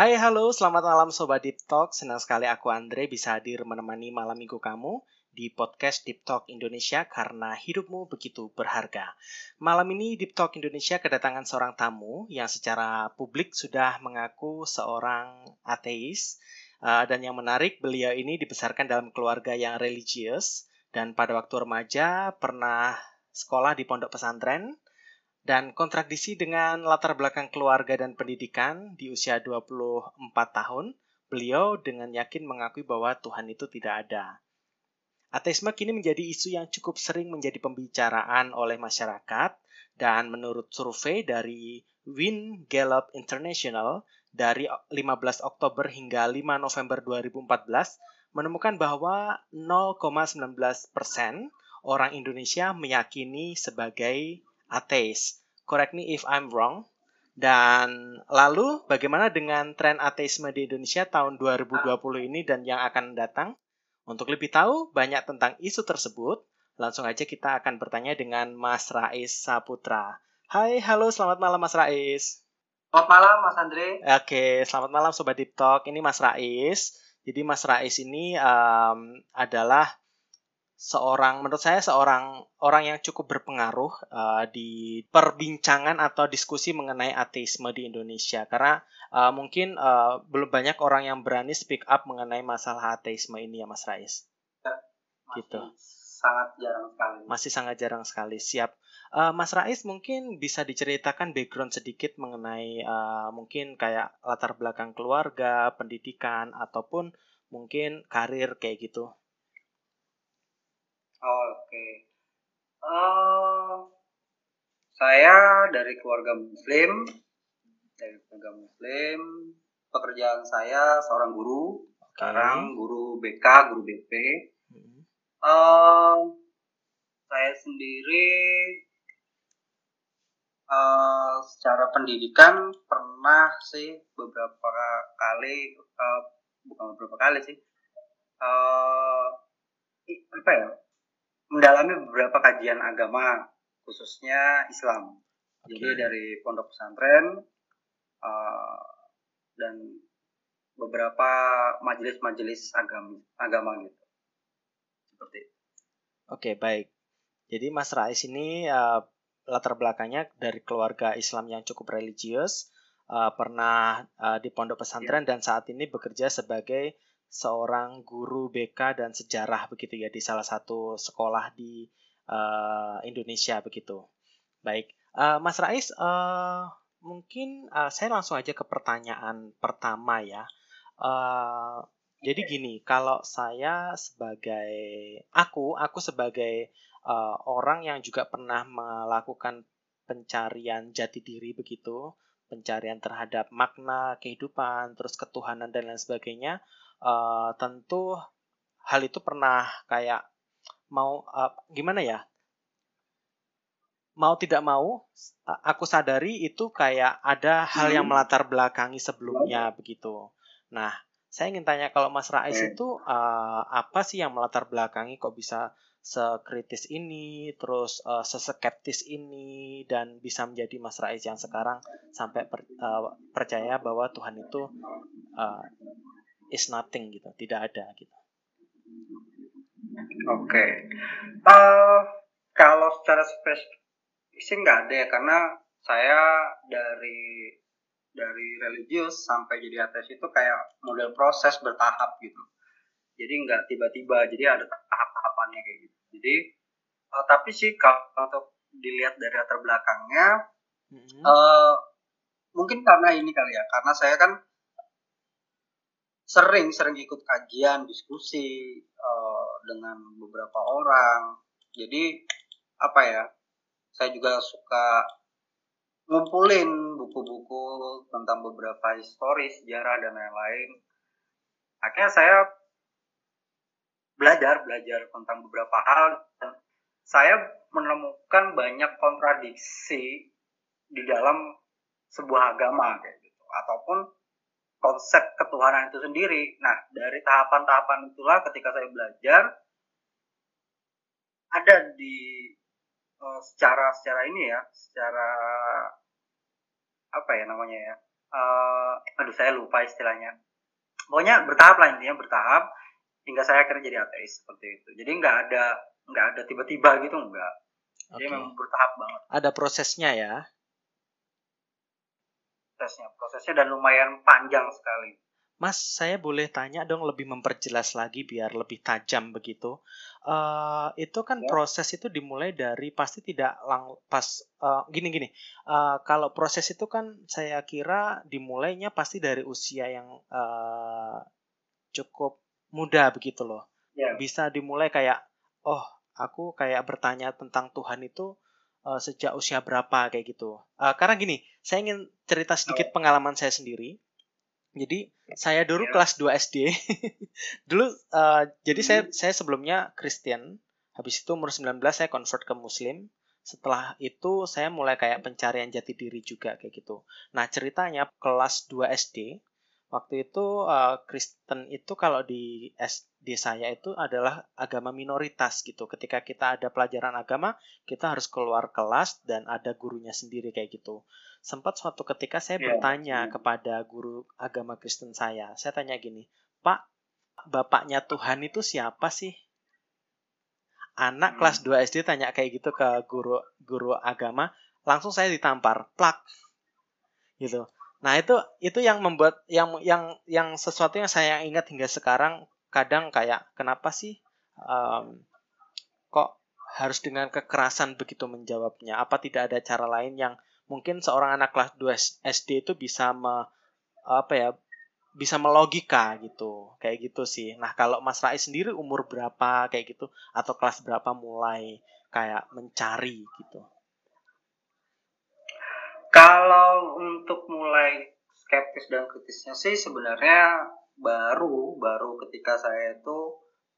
Hai, halo, selamat malam Sobat Deep Talk. Senang sekali aku Andre bisa hadir menemani malam minggu kamu di podcast Deep Talk Indonesia karena hidupmu begitu berharga. Malam ini Deep Talk Indonesia kedatangan seorang tamu yang secara publik sudah mengaku seorang ateis. Uh, dan yang menarik, beliau ini dibesarkan dalam keluarga yang religius dan pada waktu remaja pernah sekolah di pondok pesantren dan kontradiksi dengan latar belakang keluarga dan pendidikan di usia 24 tahun, beliau dengan yakin mengakui bahwa Tuhan itu tidak ada. Ateisme kini menjadi isu yang cukup sering menjadi pembicaraan oleh masyarakat dan menurut survei dari Win Gallup International dari 15 Oktober hingga 5 November 2014 menemukan bahwa 0,19 persen orang Indonesia meyakini sebagai ateis. Correct me if I'm wrong. Dan lalu bagaimana dengan tren ateisme di Indonesia tahun 2020 ini dan yang akan datang? Untuk lebih tahu banyak tentang isu tersebut, langsung aja kita akan bertanya dengan Mas Rais Saputra. Hai, halo, selamat malam Mas Rais. Selamat malam Mas Andre. Oke, selamat malam Sobat Deep Talk. Ini Mas Rais. Jadi Mas Rais ini um, adalah seorang menurut saya seorang orang yang cukup berpengaruh uh, di perbincangan atau diskusi mengenai ateisme di Indonesia karena uh, mungkin uh, belum banyak orang yang berani speak up mengenai masalah ateisme ini ya Mas Rais. Ya, gitu. Sangat jarang sekali. Masih sangat jarang sekali. Siap. Uh, Mas Rais mungkin bisa diceritakan background sedikit mengenai uh, mungkin kayak latar belakang keluarga, pendidikan ataupun mungkin karir kayak gitu. Oh, Oke. Okay. Uh, eh, saya dari keluarga Muslim, dari keluarga Muslim. Pekerjaan saya seorang guru, okay. sekarang guru BK, guru BP. Hmm. Uh, saya sendiri uh, secara pendidikan pernah sih beberapa kali, uh, bukan beberapa kali sih, uh, apa ya? Mendalami beberapa kajian agama khususnya Islam. Okay. Jadi dari pondok pesantren uh, dan beberapa majelis-majelis agama agama gitu. Seperti. Oke, okay, baik. Jadi Mas Rais ini uh, latar belakangnya dari keluarga Islam yang cukup religius, uh, pernah uh, di pondok pesantren yeah. dan saat ini bekerja sebagai seorang guru BK dan sejarah begitu ya di salah satu sekolah di uh, Indonesia begitu. Baik, uh, Mas Rais, uh, mungkin uh, saya langsung aja ke pertanyaan pertama ya. Uh, jadi gini, kalau saya sebagai aku, aku sebagai uh, orang yang juga pernah melakukan pencarian jati diri begitu, pencarian terhadap makna kehidupan, terus ketuhanan dan lain sebagainya uh, tentu hal itu pernah kayak mau uh, gimana ya mau tidak mau aku sadari itu kayak ada hal yang hmm. melatar belakangi sebelumnya begitu. Nah, saya ingin tanya kalau Mas Rais itu uh, apa sih yang melatar belakangi kok bisa sekritis ini, terus uh, seskeptis ini dan bisa menjadi Mas Rais yang sekarang sampai per, uh, percaya bahwa Tuhan itu uh, is nothing gitu, tidak ada gitu. Oke, okay. uh, eh, kalau secara spesifik sih nggak ada ya karena saya dari dari religius sampai jadi ateis itu kayak model proses bertahap gitu. Jadi nggak tiba-tiba, jadi ada tahap-tahapannya kayak gitu. Jadi uh, tapi sih kalau untuk dilihat dari latar belakangnya, mm-hmm. uh, mungkin karena ini kali ya, karena saya kan sering sering ikut kajian diskusi uh, dengan beberapa orang. Jadi apa ya saya juga suka ngumpulin buku-buku tentang beberapa histori sejarah dan lain-lain. Akhirnya saya belajar belajar tentang beberapa hal. Dan saya menemukan banyak kontradiksi di dalam sebuah agama kayak gitu. Ataupun konsep ketuhanan itu sendiri. Nah, dari tahapan-tahapan itulah ketika saya belajar ada di uh, secara secara ini ya, secara apa ya namanya ya, uh, aduh saya lupa istilahnya. Pokoknya bertahap lah intinya bertahap hingga saya akhirnya jadi ateis seperti itu. Jadi nggak ada nggak ada tiba-tiba gitu nggak. Jadi okay. memang bertahap banget. Ada prosesnya ya prosesnya prosesnya dan lumayan panjang sekali Mas, saya boleh tanya dong lebih memperjelas lagi biar lebih tajam begitu. Uh, itu kan ya. proses itu dimulai dari pasti tidak lang pas uh, gini gini. Uh, kalau proses itu kan saya kira dimulainya pasti dari usia yang uh, cukup muda begitu loh. Ya. Bisa dimulai kayak oh aku kayak bertanya tentang Tuhan itu uh, sejak usia berapa kayak gitu. Uh, karena gini, saya ingin cerita sedikit oh. pengalaman saya sendiri jadi saya dulu yeah. kelas 2 SD. dulu uh, jadi saya hmm. saya sebelumnya Kristen. Habis itu umur 19 saya convert ke Muslim. Setelah itu saya mulai kayak pencarian jati diri juga kayak gitu. Nah, ceritanya kelas 2 SD waktu itu uh, Kristen itu kalau di SD saya itu adalah agama minoritas gitu. Ketika kita ada pelajaran agama, kita harus keluar kelas dan ada gurunya sendiri kayak gitu sempat suatu ketika saya yeah. bertanya yeah. kepada guru agama Kristen saya. Saya tanya gini, Pak, bapaknya Tuhan itu siapa sih? Anak hmm. kelas 2 SD tanya kayak gitu ke guru guru agama, langsung saya ditampar, plak. Gitu. Nah, itu itu yang membuat yang yang yang sesuatu yang saya ingat hingga sekarang kadang kayak kenapa sih um, kok harus dengan kekerasan begitu menjawabnya? Apa tidak ada cara lain yang mungkin seorang anak kelas 2 SD itu bisa me, apa ya bisa melogika gitu kayak gitu sih nah kalau Mas Rais sendiri umur berapa kayak gitu atau kelas berapa mulai kayak mencari gitu kalau untuk mulai skeptis dan kritisnya sih sebenarnya baru baru ketika saya itu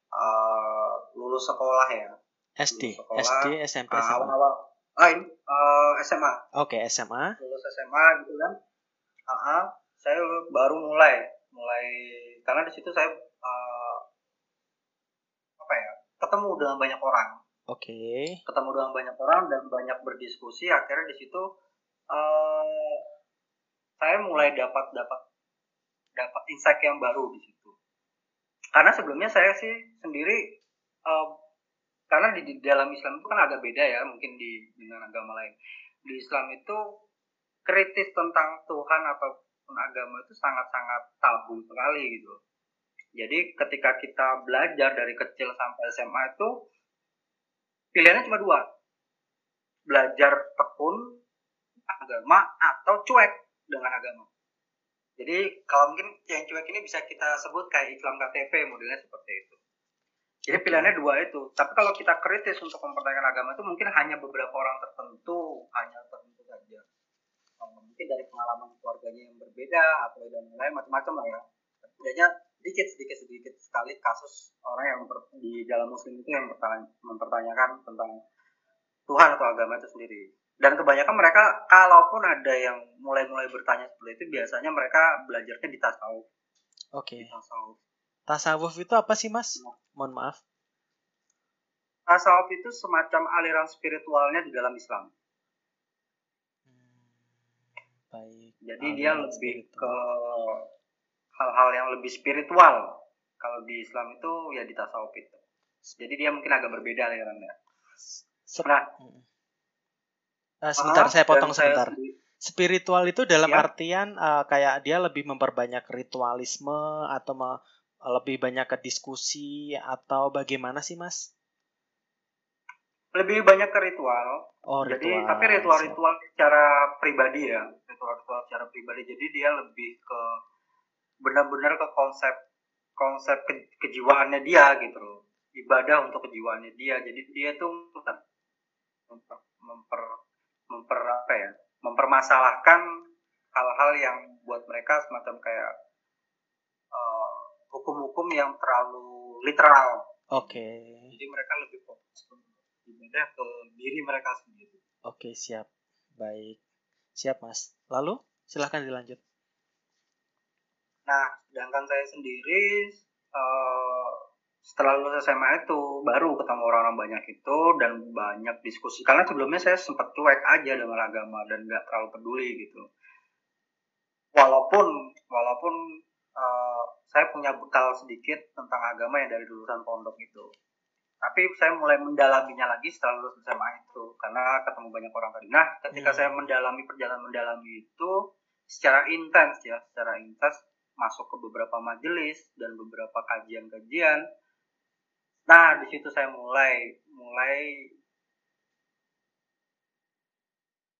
uh, lulus sekolah ya. SD sekolah, SD SMP uh, awal-awal. Ah ini uh, eh, SMA oke okay, SMA lulus SMA gitu kan. Uh -huh. saya baru mulai mulai karena di situ saya uh, apa ya ketemu dengan banyak orang. Oke. Okay. ketemu dengan banyak orang dan banyak berdiskusi akhirnya di situ uh, saya mulai dapat dapat dapat insight yang baru di situ. Karena sebelumnya saya sih sendiri uh, karena di, di dalam Islam itu kan agak beda ya mungkin di dengan agama lain. Di Islam itu kritis tentang Tuhan ataupun agama itu sangat-sangat tabu sekali gitu. Jadi ketika kita belajar dari kecil sampai SMA itu pilihannya cuma dua. Belajar tekun agama atau cuek dengan agama jadi kalau mungkin yang cuek ini bisa kita sebut kayak Islam KTP modelnya seperti itu jadi pilihannya dua itu. Tapi kalau kita kritis untuk mempertanyakan agama itu mungkin hanya beberapa orang tertentu, hanya tertentu saja. Mungkin dari pengalaman keluarganya yang berbeda atau dan lain macam-macam lah ya. Setidaknya sedikit sedikit sedikit sekali kasus orang yang di dalam muslim itu yang mempertanyakan tentang Tuhan atau agama itu sendiri. Dan kebanyakan mereka kalaupun ada yang mulai-mulai bertanya seperti itu biasanya mereka belajarnya di tasawuf. Oke. Okay. tasawuf Tasawuf itu apa sih mas? Mohon maaf. Tasawuf itu semacam aliran spiritualnya di dalam Islam. Hmm, baik. Jadi aliran dia lebih spiritual. ke hal-hal yang lebih spiritual. Kalau di Islam itu ya di tasawuf itu. Jadi dia mungkin agak berbeda alirannya. Nah, uh, sebentar saya potong sebentar. Saya, spiritual itu dalam ya. artian uh, kayak dia lebih memperbanyak ritualisme atau lebih banyak ke diskusi atau bagaimana sih mas? Lebih banyak ke ritual. Oh, ritual. Jadi tapi ritual-ritual secara pribadi ya, ritual-ritual secara pribadi. Jadi dia lebih ke benar-benar ke konsep konsep ke, kejiwaannya dia gitu loh. Ibadah untuk kejiwaannya dia. Jadi dia tuh memper, memper memper apa ya? Mempermasalahkan hal-hal yang buat mereka semacam kayak hukum-hukum yang terlalu literal. Oke. Okay. Jadi mereka lebih fokus ibadah ke diri mereka sendiri. Oke, okay, siap. Baik. Siap, Mas. Lalu silahkan dilanjut. Nah, sedangkan saya sendiri uh, setelah lulus SMA itu baru ketemu orang-orang banyak itu dan banyak diskusi. Karena sebelumnya saya sempat cuek aja dengan agama dan nggak terlalu peduli gitu. Walaupun walaupun uh, saya punya bekal sedikit tentang agama yang dari lulusan pondok itu. Tapi saya mulai mendalaminya lagi setelah lulus SMA itu karena ketemu banyak orang tadi. Nah ketika hmm. saya mendalami perjalanan mendalami itu secara intens ya secara intens masuk ke beberapa majelis dan beberapa kajian-kajian nah di situ saya mulai mulai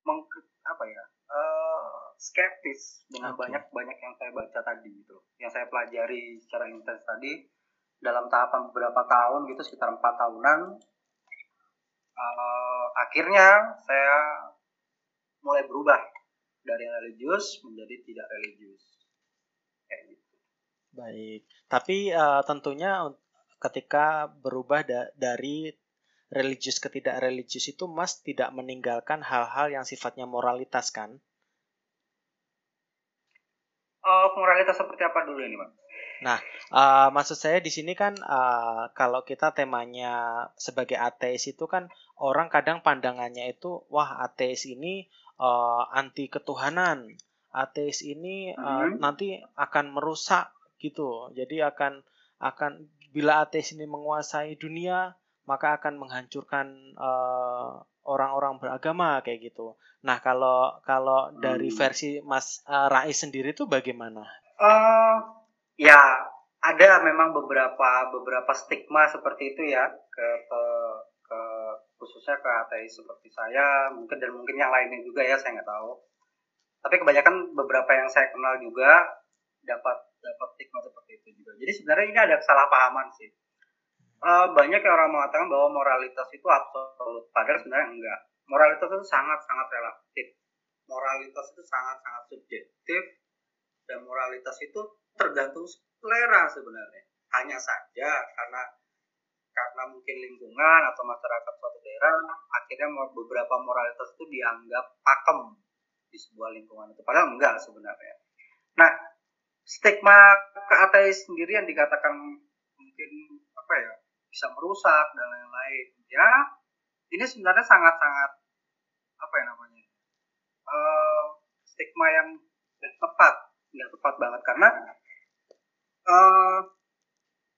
meng, apa ya uh, skeptis dengan banyak banyak yang saya baca tadi gitu yang saya pelajari secara intens tadi dalam tahapan beberapa tahun gitu sekitar empat tahunan uh, akhirnya saya mulai berubah dari religius menjadi tidak religius. Kayak gitu. Baik. Tapi uh, tentunya ketika berubah da dari religius ke tidak religius itu Mas tidak meninggalkan hal-hal yang sifatnya moralitas kan? Uh, moralitas seperti apa dulu ini, Mas? Nah, uh, maksud saya di sini kan uh, kalau kita temanya sebagai ateis itu kan orang kadang pandangannya itu wah ateis ini uh, anti ketuhanan, ateis ini uh, hmm. nanti akan merusak gitu. Jadi akan akan bila ateis ini menguasai dunia maka akan menghancurkan orang orang-orang beragama kayak gitu. Nah kalau kalau dari hmm. versi Mas uh, Rais sendiri itu bagaimana? Uh, ya ada memang beberapa beberapa stigma seperti itu ya ke, ke ke khususnya ke ateis seperti saya mungkin dan mungkin yang lainnya juga ya saya nggak tahu. Tapi kebanyakan beberapa yang saya kenal juga dapat dapat stigma seperti itu juga. Jadi sebenarnya ini ada kesalahpahaman sih uh, banyak yang orang mengatakan bahwa moralitas itu absolut, padahal sebenarnya enggak. Moralitas itu sangat-sangat relatif. Moralitas itu sangat-sangat subjektif dan moralitas itu tergantung selera sebenarnya. Hanya saja karena karena mungkin lingkungan atau masyarakat suatu daerah akhirnya beberapa moralitas itu dianggap pakem di sebuah lingkungan itu padahal enggak sebenarnya. Nah, stigma ke ateis sendiri yang dikatakan mungkin apa ya bisa merusak dan lain-lain. Ya ini sebenarnya sangat-sangat apa ya namanya uh, stigma yang tidak tepat nggak tepat banget. Karena uh,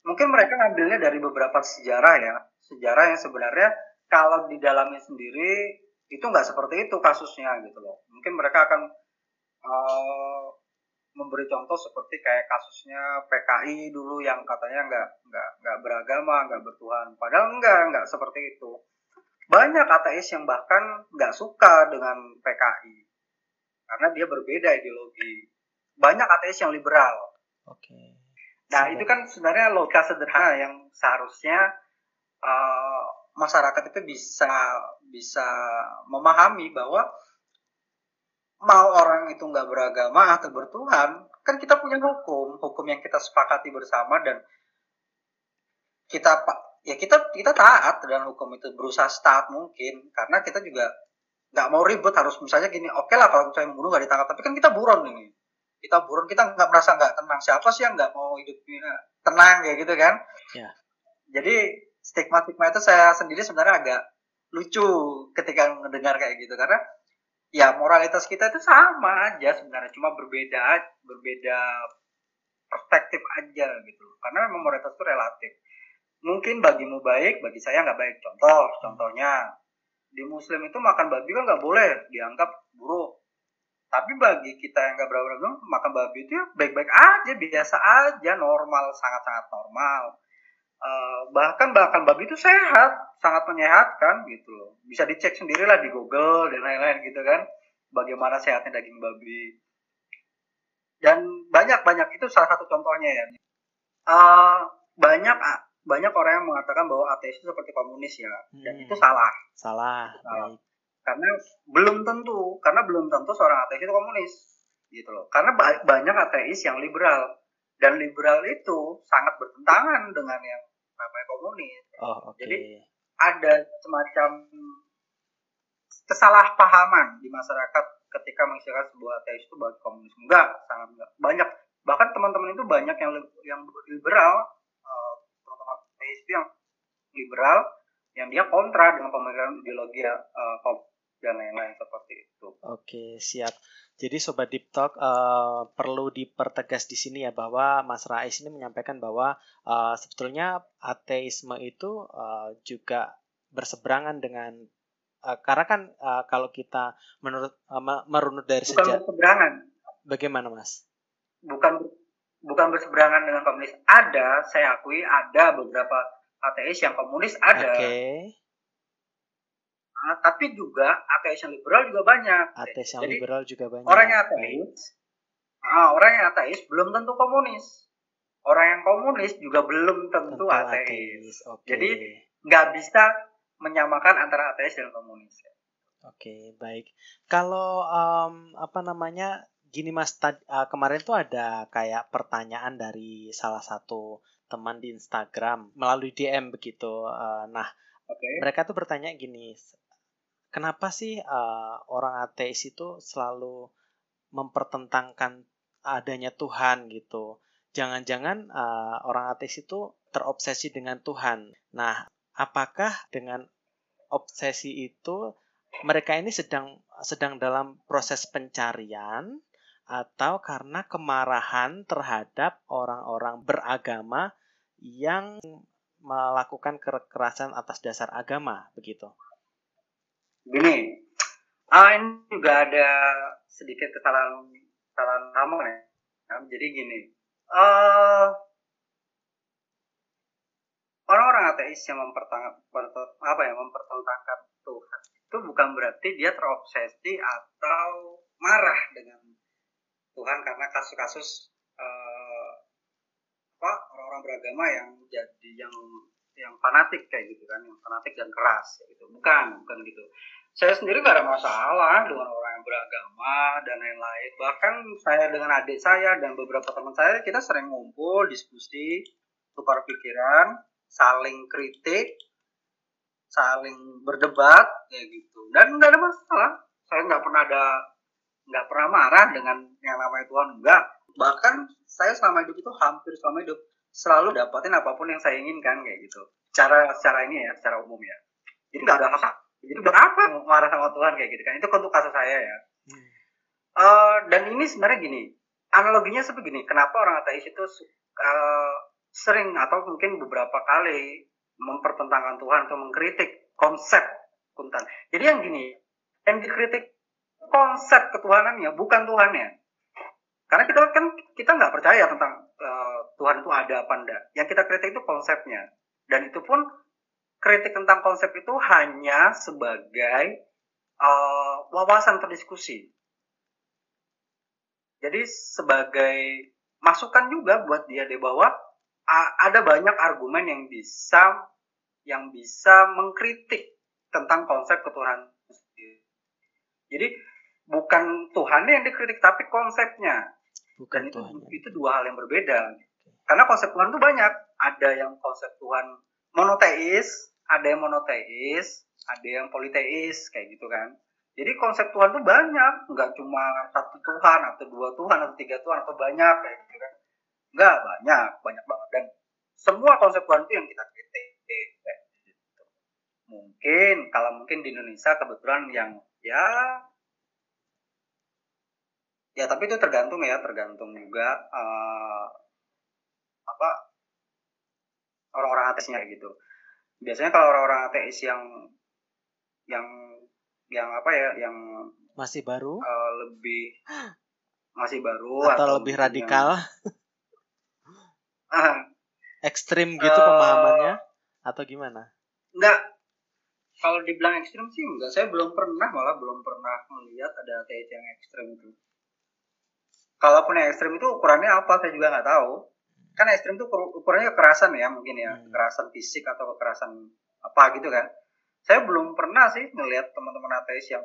mungkin mereka ngambilnya dari beberapa sejarah ya. Sejarah yang sebenarnya kalau di dalamnya sendiri itu nggak seperti itu kasusnya gitu loh. Mungkin mereka akan uh, memberi contoh seperti kayak kasusnya PKI dulu yang katanya nggak nggak nggak beragama nggak bertuhan. Padahal enggak nggak seperti itu. Banyak ateis yang bahkan nggak suka dengan PKI karena dia berbeda ideologi. Banyak ateis yang liberal. Oke. Okay. nah itu kan sebenarnya logika sederhana yang seharusnya uh, masyarakat itu bisa bisa memahami bahwa mau orang itu nggak beragama atau bertuhan, kan kita punya hukum, hukum yang kita sepakati bersama dan kita ya kita kita taat dan hukum itu. Berusaha taat mungkin karena kita juga nggak mau ribut harus misalnya gini oke okay lah kalau saya membunuh nggak ditangkap. Tapi kan kita buron ini. Kita buron kita nggak merasa nggak tenang. Siapa sih yang nggak mau hidupnya tenang kayak gitu kan? Ya. jadi stigma stigma itu saya sendiri sebenarnya agak lucu ketika mendengar kayak gitu. Karena ya moralitas kita itu sama aja sebenarnya cuma berbeda berbeda perspektif aja gitu. Karena memang moralitas itu relatif. Mungkin bagimu baik bagi saya nggak baik. Contoh contohnya di muslim itu makan babi kan nggak boleh dianggap buruk. Tapi bagi kita yang nggak beragama makan babi itu ya baik-baik aja biasa aja normal sangat-sangat normal uh, bahkan bahkan babi itu sehat sangat menyehatkan gitu loh. Bisa dicek sendirilah di Google dan lain-lain gitu kan. Bagaimana sehatnya daging babi. Dan banyak-banyak itu salah satu contohnya ya. Uh, banyak banyak orang yang mengatakan bahwa ateis itu seperti komunis ya. Dan hmm. itu salah. Salah. salah. Karena belum tentu, karena belum tentu seorang ateis itu komunis gitu loh. Karena banyak ateis yang liberal dan liberal itu sangat bertentangan dengan yang namanya komunis. Oh, okay. Jadi ada semacam kesalahpahaman di masyarakat ketika mengistilahkan sebuah ateis itu bagi komunis enggak sangat enggak banyak bahkan teman-teman itu banyak yang yang liberal uh, teman-teman itu yang liberal yang dia kontra dengan pemikiran ideologi uh, dan lain-lain seperti itu. Oke, siap. Jadi sobat Deep Talk uh, perlu dipertegas di sini ya bahwa Mas Rais ini menyampaikan bahwa uh, sebetulnya ateisme itu uh, juga berseberangan dengan uh, karena kan uh, kalau kita menurut uh, merunut dari bukan sejarah berseberangan. Bagaimana, Mas? Bukan bukan berseberangan dengan komunis. Ada, saya akui ada beberapa ateis yang komunis ada. Oke. Okay. Nah, tapi juga ateis yang liberal juga banyak. Ateis yang Jadi, liberal juga banyak. Orang yang ateis, nah, orang yang ateis belum tentu komunis. Orang yang komunis juga belum tentu, tentu ateis. ateis. Okay. Jadi nggak bisa menyamakan antara ateis dan komunis. Oke, okay, baik. Kalau um, apa namanya gini mas, tad, uh, kemarin tuh ada kayak pertanyaan dari salah satu teman di Instagram melalui DM begitu. Uh, nah, okay. mereka tuh bertanya gini, kenapa sih uh, orang ateis itu selalu mempertentangkan adanya Tuhan gitu? Jangan-jangan uh, orang ateis itu terobsesi dengan Tuhan. Nah, apakah dengan obsesi itu mereka ini sedang sedang dalam proses pencarian atau karena kemarahan terhadap orang-orang beragama yang melakukan kekerasan atas dasar agama begitu? Gini ah ini juga ada sedikit kesalahan kesalahan kamu ya jadi gini uh, orang-orang ateis yang mempertangkap apa ya mempertentangkan Tuhan itu bukan berarti dia terobsesi atau marah dengan Tuhan karena kasus-kasus uh, apa orang-orang beragama yang jadi yang yang fanatik kayak gitu kan yang fanatik dan keras gitu. Bukan bukan gitu. Saya sendiri gak ada masalah dengan orang yang beragama dan lain-lain. Bahkan saya dengan adik saya dan beberapa teman saya kita sering ngumpul diskusi tukar pikiran saling kritik saling berdebat kayak gitu. Dan nggak ada masalah. Saya nggak pernah ada nggak pernah marah dengan yang namanya Tuhan enggak bahkan saya selama hidup itu hampir selama hidup selalu dapatin apa pun yang saya inginkan kayak gitu. Cara secara ini ya secara umum ya. Jadi nggak ada masalah jadi buat apa marah sama Tuhan kayak gitu kan. Itu untuk kasus saya ya. Hmm. uh, dan ini sebenarnya gini analoginya seperti gini kenapa orang ateis itu uh, sering atau mungkin beberapa kali mempertentangkan Tuhan atau mengkritik konsep Kuntan jadi yang gini yang dikritik konsep ketuhanannya bukan Tuhannya. Karena kita kan kita nggak percaya tentang uh, Tuhan itu ada apa enggak. Yang kita kritik itu konsepnya. Dan itu pun kritik tentang konsep itu hanya sebagai uh, wawasan terdiskusi. Jadi sebagai masukan juga buat dia deh bahwa ada banyak argumen yang bisa yang bisa mengkritik tentang konsep ketuhanan. Jadi bukan Tuhan yang dikritik tapi konsepnya. Bukan Dan itu Tuhan. itu dua hal yang berbeda. Karena konsep Tuhan itu banyak. Ada yang konsep Tuhan monoteis, ada yang monoteis, ada yang politeis kayak gitu kan. Jadi konsep Tuhan itu banyak, nggak cuma satu Tuhan atau dua Tuhan atau tiga Tuhan atau banyak kayak gitu kan. Nggak banyak, banyak banget dan semua konsep Tuhan itu yang kita kritik. Kayak gitu. Mungkin kalau mungkin di Indonesia kebetulan yang ya ya tapi itu tergantung ya tergantung juga uh, apa orang-orang ateisnya gitu. Biasanya kalau orang-orang ateis yang yang yang apa ya yang masih baru? uh, lebih masih baru atau, atau lebih radikal? Uh, ekstrim gitu uh, pemahamannya? Atau gimana? Enggak. Kalau dibilang ekstrim sih enggak. Saya belum pernah malah belum pernah melihat ada ateis yang ekstrim itu. Kalaupun yang ekstrim itu ukurannya apa saya juga nggak tahu kan ekstrim itu ukurannya kekerasan ya mungkin ya. Hmm. kekerasan fisik atau kekerasan apa gitu kan. Saya belum pernah sih ngelihat teman-teman ateis yang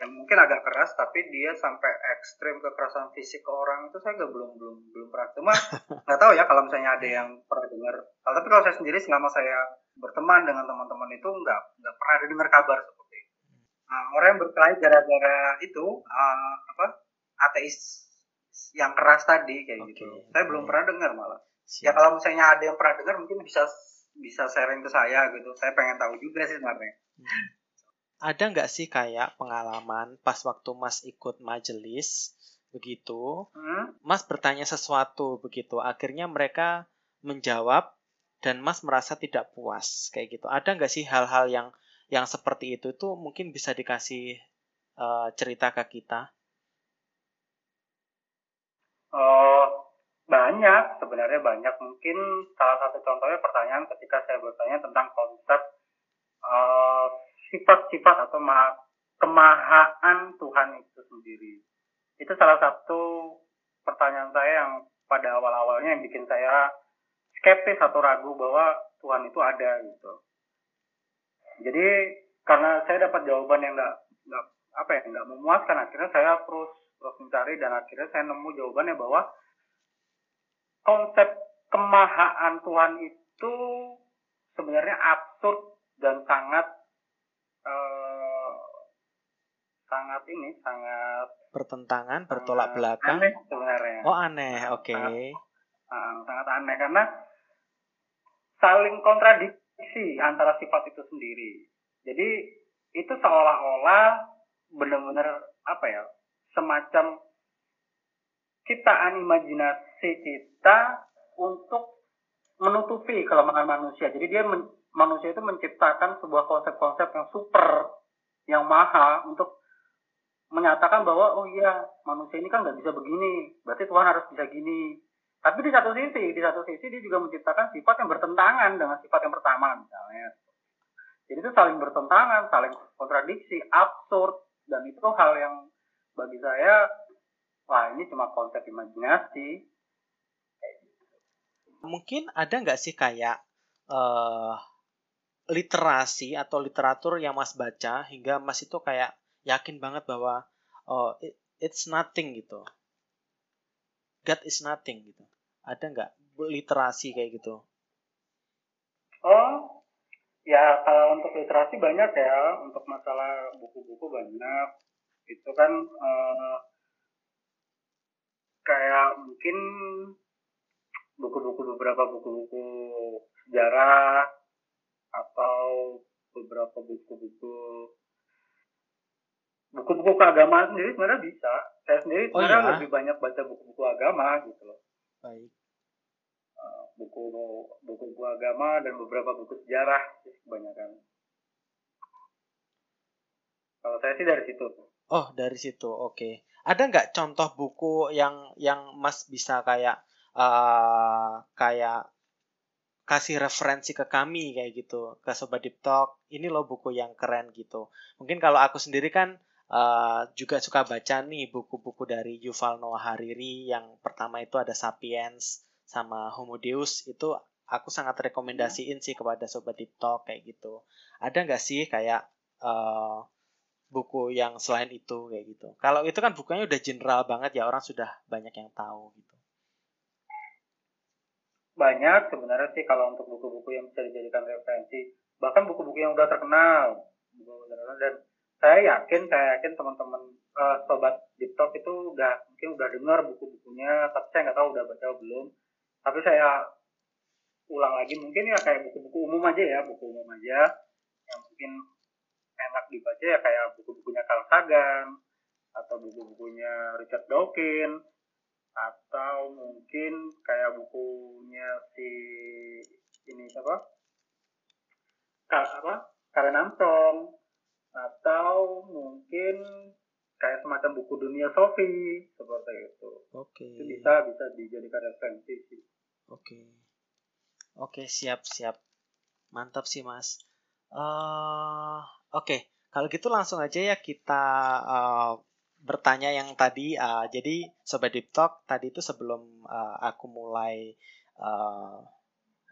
yang mungkin agak keras tapi dia sampai ekstrim kekerasan fisik ke orang itu saya nggak belum belum belum pernah. Cuma nggak tahu ya kalau misalnya ada yang pernah dengar. Tapi kalau saya sendiri selama saya berteman dengan teman-teman itu nggak nggak pernah ada dengar kabar seperti itu. Nah, orang yang berkelahi gara-gara itu uh, apa ateis yang keras tadi kayak okay. gitu. Saya belum pernah dengar malah. Siap. Ya kalau misalnya ada yang pernah dengar mungkin bisa bisa sharing ke saya gitu. Saya pengen tahu juga sih sebenarnya. Hmm. ada nggak sih kayak pengalaman pas waktu Mas ikut majelis begitu, Hmm? Mas bertanya sesuatu begitu, akhirnya mereka menjawab dan Mas merasa tidak puas kayak gitu. Ada nggak sih hal-hal yang yang seperti itu itu mungkin bisa dikasih eh, cerita ke kita? Oh, banyak sebenarnya banyak. Mungkin salah satu contohnya pertanyaan ketika saya bertanya tentang konsep eh, sifat-sifat atau ma- kemahaan Tuhan itu sendiri. Itu salah satu pertanyaan saya yang pada awal-awalnya yang bikin saya skeptis atau ragu bahwa Tuhan itu ada gitu. Jadi karena saya dapat jawaban yang nggak nggak apa ya nggak memuaskan, akhirnya saya terus terus mencari dan akhirnya saya nemu jawabannya bahwa konsep kemahaan Tuhan itu sebenarnya absurd dan sangat eh, sangat ini sangat Bertentangan, bertolak sangat belakang. aneh sebenarnya Oh aneh, oke. Ah, sangat aneh karena saling kontradiksi antara sifat itu sendiri. Jadi itu seolah-olah benar-benar apa ya semacam ciptaan imajinasi kita untuk menutupi kelemahan manusia. Jadi dia men- manusia itu menciptakan sebuah konsep-konsep yang super, yang maha untuk menyatakan bahwa oh iya manusia ini kan nggak bisa begini, berarti Tuhan harus bisa gini. Tapi di satu sisi, di satu sisi dia juga menciptakan sifat yang bertentangan dengan sifat yang pertama misalnya. Jadi itu saling bertentangan, saling kontradiksi, absurd, dan itu hal yang bagi saya, wah ini cuma konsep imajinasi. Mungkin ada nggak sih kayak eh literasi atau literatur yang Mas baca hingga Mas itu kayak yakin banget bahwa oh it- it's nothing gitu. God is nothing gitu. Ada nggak literasi kayak gitu? Oh, ya kalau untuk literasi banyak ya, untuk masalah buku-buku banyak. Itu kan eh, kayak mungkin buku-buku beberapa buku-buku sejarah atau beberapa buku-buku buku-buku keagamaan sendiri sebenarnya bisa. Saya sendiri Oh, sebenarnya iya? lebih banyak baca buku-buku agama gitu loh. Baik. buku buku agama dan beberapa buku sejarah sih kebanyakan. Kalau saya sih dari situ. Oh, dari situ. Oke. Ada nggak contoh buku yang yang Mas bisa kayak eh kayak kasih referensi ke kami kayak gitu, ke Sobat Deep Talk. Ini loh buku yang keren gitu. Mungkin kalau aku sendiri kan eh, juga suka baca nih buku-buku dari Yuval Noah Hariri. Yang pertama itu ada Sapiens sama Homo Deus. Itu aku sangat rekomendasiin sih kepada Sobat Deep Talk kayak gitu. Ada nggak sih kayak eh, buku yang selain itu kayak gitu. Kalau itu kan bukunya udah general banget ya orang sudah banyak yang tahu gitu. Banyak sebenarnya sih kalau untuk buku-buku yang bisa dijadikan referensi. Bahkan buku-buku yang udah terkenal. Dan saya yakin, saya yakin teman-teman eh, sobat Deep Talk itu udah mungkin udah dengar buku-bukunya, tapi saya nggak tahu udah baca belum. Tapi saya ulang lagi mungkin ya kayak buku-buku umum aja ya, buku umum aja yang mungkin enak dibaca ya kayak buku-bukunya Carl Sagan atau buku-bukunya Richard Dawkins atau mungkin kayak bukunya si ini apa Ka, apa Karen Armstrong atau mungkin kayak semacam buku dunia Sofi seperti itu Oke. itu bisa bisa dijadikan referensi sih Oke. Oke, siap, siap. Mantap sih, Mas. eh Oke, kalau gitu langsung aja ya kita eh, bertanya yang tadi. eh, jadi, Sobat Deep Talk, tadi itu sebelum eh, aku mulai eh,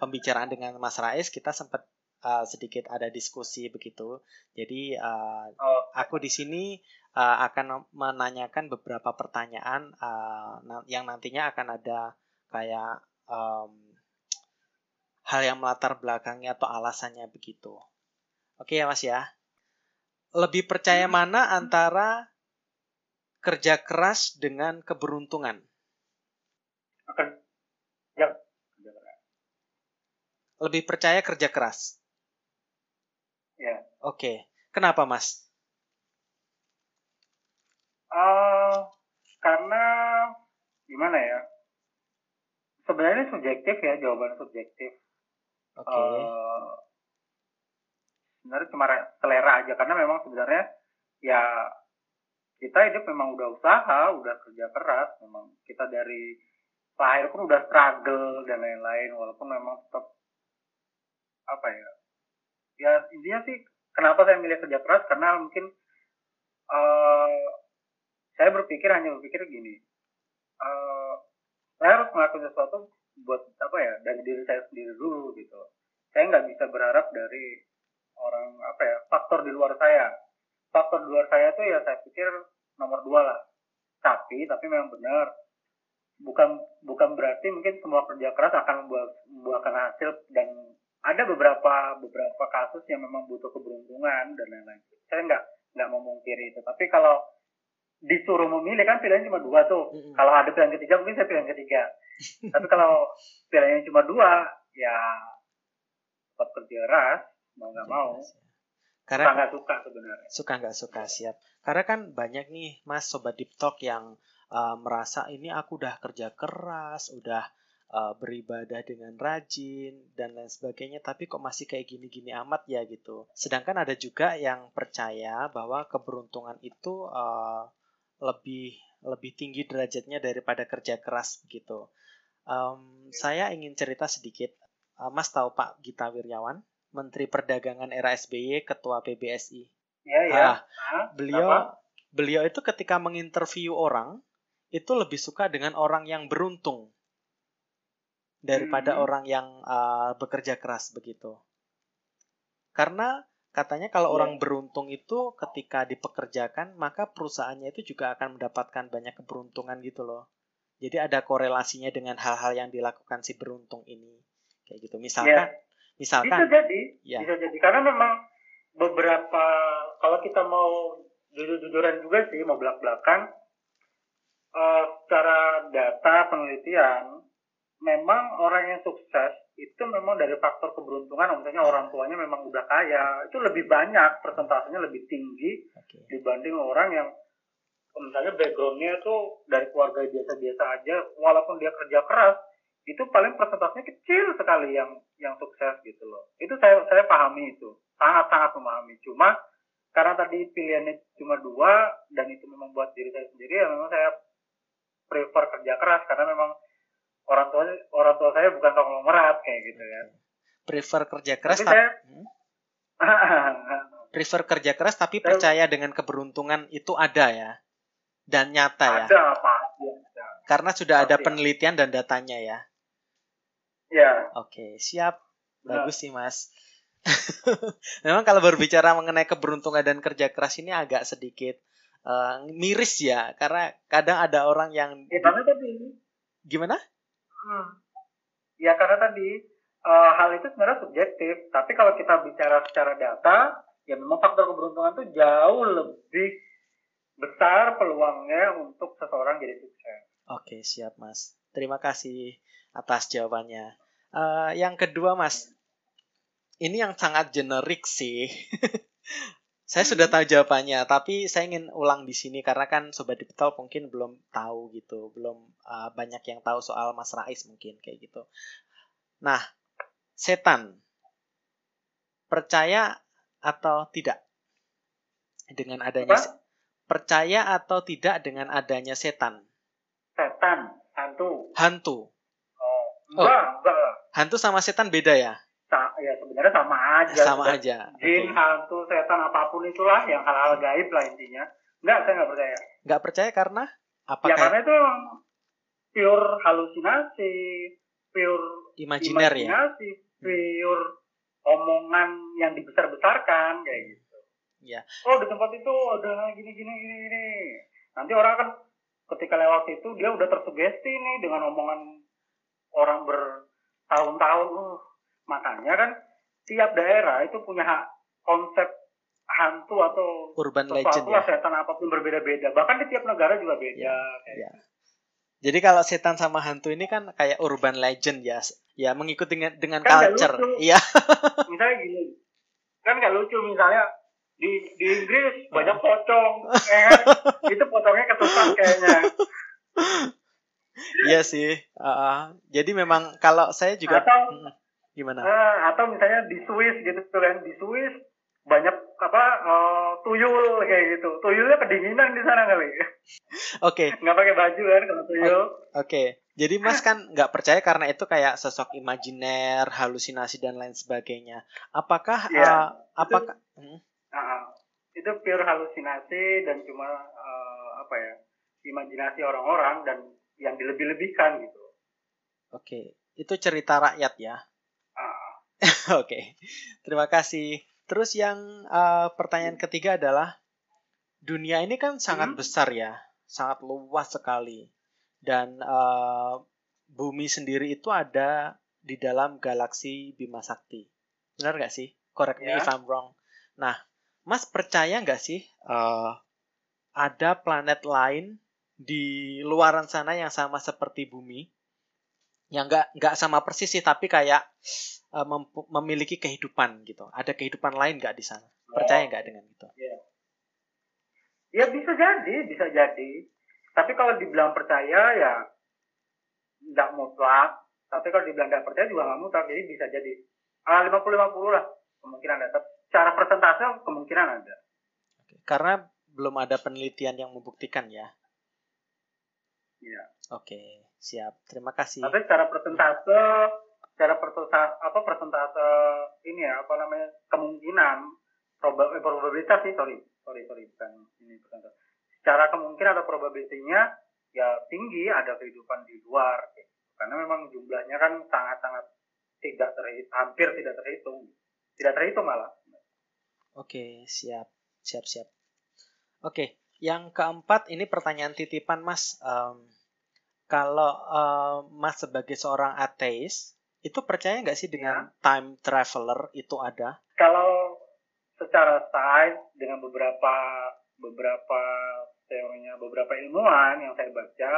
pembicaraan dengan Mas Rais, kita sempat eh, sedikit ada diskusi begitu. Jadi, oh aku di sini eh, akan menanyakan beberapa pertanyaan na- yang nantinya akan ada kayak em, hal yang melatar belakangnya atau alasannya begitu. Oke ya Mas ya. Lebih percaya mana antara kerja keras dengan keberuntungan? ya Lebih percaya kerja keras. ya Oke. Kenapa, Mas? Uh, karena gimana ya? Sebenarnya subjektif ya, jawaban subjektif. Oke. Okay. Uh, sebenarnya cuma selera aja. Karena memang sebenarnya ya kita hidup memang udah usaha, udah kerja keras, memang kita dari lahir pun udah struggle dan lain-lain. Walaupun memang tetap apa ya ya intinya sih kenapa saya milih kerja keras? Karena mungkin uh, saya berpikir hanya berpikir gini. Uh, saya harus melakukan sesuatu buat apa ya dari diri saya sendiri dulu gitu. Saya nggak bisa berharap dari orang apa ya faktor di luar saya. Faktor di luar saya tuh ya saya pikir nomor dua lah. Tapi tapi memang benar. Bukan bukan berarti mungkin semua kerja keras akan membuat membuahkan hasil dan ada beberapa beberapa kasus yang memang butuh keberuntungan dan lain-lain. Saya nggak nggak memungkiri itu. Tapi kalau disuruh memilih kan pilihannya cuma dua tuh. Mm -hmm. kalau ada pilihan ketiga mungkin saya pilihan ketiga. Tapi kalau pilihannya cuma dua ya tetap kerja keras mau nggak mau karena suka nggak suka sebenarnya. Suka nggak suka siap. Karena kan banyak nih mas sobat deep talk yang uh, merasa ini aku udah kerja keras udah uh, beribadah dengan rajin dan lain sebagainya tapi kok masih kayak gini-gini amat ya gitu. Sedangkan ada juga yang percaya bahwa keberuntungan itu uh, lebih lebih tinggi derajatnya daripada kerja keras gitu. Um, saya ingin cerita sedikit. Uh, Mas tahu Pak Gita Wirjawan Menteri Perdagangan era SBY, Ketua PBSI. Ya, ya. Ah, beliau apa? beliau itu ketika menginterview orang itu lebih suka dengan orang yang beruntung daripada hmm. orang yang uh, bekerja keras begitu. Karena katanya kalau ya. orang beruntung itu ketika dipekerjakan maka perusahaannya itu juga akan mendapatkan banyak keberuntungan gitu loh. Jadi ada korelasinya dengan hal-hal yang dilakukan si beruntung ini. Kayak gitu. Misalkan ya Misalkan. Bisa jadi, ya. bisa jadi. Karena memang beberapa kalau kita mau jujur-jujuran juga sih mau belak-belakan uh, secara data penelitian memang orang yang sukses itu memang dari faktor keberuntungan misalnya orang tuanya memang udah kaya itu lebih banyak persentasenya lebih tinggi okay. dibanding orang yang misalnya backgroundnya tuh dari keluarga biasa-biasa aja walaupun dia kerja keras itu paling persentasenya kecil sekali yang yang sukses gitu loh. Itu saya saya pahami itu, sangat sangat memahami. Cuma karena tadi pilihannya cuma dua dan itu memang buat diri saya sendiri ya memang saya prefer kerja keras karena memang orang tua orang tua saya bukan konglomerat kayak gitu ya. Prefer kerja keras tapi, saya, hmm? prefer kerja keras tapi saya, percaya dengan keberuntungan itu ada ya dan nyata ya. Ada pak. Karena sudah ada penelitian dan datanya ya. Ya. Oke, siap. Bagus sih, Mas. Memang kalau berbicara mengenai keberuntungan dan kerja keras ini agak sedikit uh, miris ya, karena kadang ada orang yang Ya karena tadi gimana? Hmm. Ya karena tadi uh, hal itu sebenarnya subjektif, tapi kalau kita bicara secara data, ya memang faktor keberuntungan itu jauh lebih besar peluangnya untuk seseorang jadi sukses. Oke, siap Mas. Terima kasih atas jawabannya. Uh, yang kedua, Mas, ini yang sangat generik sih. saya sudah tahu jawabannya, tapi saya ingin ulang di sini karena kan sobat digital mungkin belum tahu gitu, belum uh, banyak yang tahu soal Mas Rais mungkin kayak gitu. Nah, setan percaya atau tidak dengan adanya Apa? percaya atau tidak dengan adanya setan? Setan, hantu. Hantu. Oh. Enggak, enggak. Hantu sama setan beda ya? Sa ya sebenarnya sama aja. Sama aja. Jin, okay. hantu, setan apa pun itulah yang hal-hal gaib lah intinya. Enggak, saya enggak percaya. Enggak percaya karena apa? Ya karena itu memang pure halusinasi, pure imajiner ya. Imajinasi, pure omongan yang dibesar-besarkan kayak gitu. Ya. Oh, di tempat itu ada gini gini gini gini. Nanti orang kan ketika lewat itu dia udah tersugesti nih dengan omongan orang bertahun-tahun uh, makanya kan tiap daerah itu punya hak konsep hantu atau urban legend ya. setan apa pun berbeda-beda bahkan di tiap negara juga beda ya, ya. jadi kalau setan sama hantu ini kan kayak urban legend ya ya mengikuti dengan dengan kan culture iya misalnya gini kan nggak lucu misalnya di di Inggris banyak pocong ya kan? itu pocongnya ketutup kayaknya iya sih uh, jadi memang kalau saya juga atau hmm, gimana? uh, atau misalnya di Swiss gitu kan di Swiss banyak apa uh, tuyul kayak gitu. Tuyulnya kedinginan di sana kali. Oke. Okay. nggak pakai baju kan kalau tuyul. oke. Okay. jadi mas kan nggak percaya karena itu kayak sosok imajiner halusinasi dan lain sebagainya. Apakah yeah, uh, apakah itu, hmm? uh, itu pure halusinasi dan cuma uh, apa ya imajinasi orang-orang dan yang dilebih-lebihkan gitu oke okay. itu cerita rakyat ya uh. oke okay. terima kasih Terus yang uh, pertanyaan ketiga adalah dunia ini kan sangat hmm? besar ya, sangat luas sekali. Dan uh, bumi sendiri itu ada di dalam galaksi Bima Sakti. Benar nggak sih? Correct me yeah. if I'm wrong. Nah, Mas percaya nggak sih uh, ada planet lain di luaran sana yang sama seperti bumi? Yang nggak nggak sama persis sih, tapi kayak uh, memiliki kehidupan gitu. Ada kehidupan lain nggak di sana? Percaya nggak dengan itu? Ya. ya bisa jadi, bisa jadi. Tapi kalau dibilang percaya ya nggak mutlak. Tapi kalau dibilang nggak percaya juga nggak mutlak. Jadi bisa jadi ah, lima puluh lima puluh lah kemungkinan ada. Secara persentase kemungkinan ada. Karena belum ada penelitian yang membuktikan ya. Iya. Oke, siap. Terima kasih. Tapi secara persentase secara persentase apa persentase ini ya apa namanya kemungkinan eh, probabilitas sih sorry sorry sorry bukan ini persentase secara kemungkinan ada probabilitasnya ya tinggi ada kehidupan di luar gitu. karena memang jumlahnya kan sangat sangat tidak terhitung hampir tidak terhitung tidak terhitung malah oke siap siap siap oke yang keempat ini pertanyaan titipan mas um, kalau uh, mas sebagai seorang ateis itu percaya nggak sih dengan ya. time traveler itu ada? Kalau secara sains dengan beberapa beberapa teorinya beberapa ilmuwan yang saya baca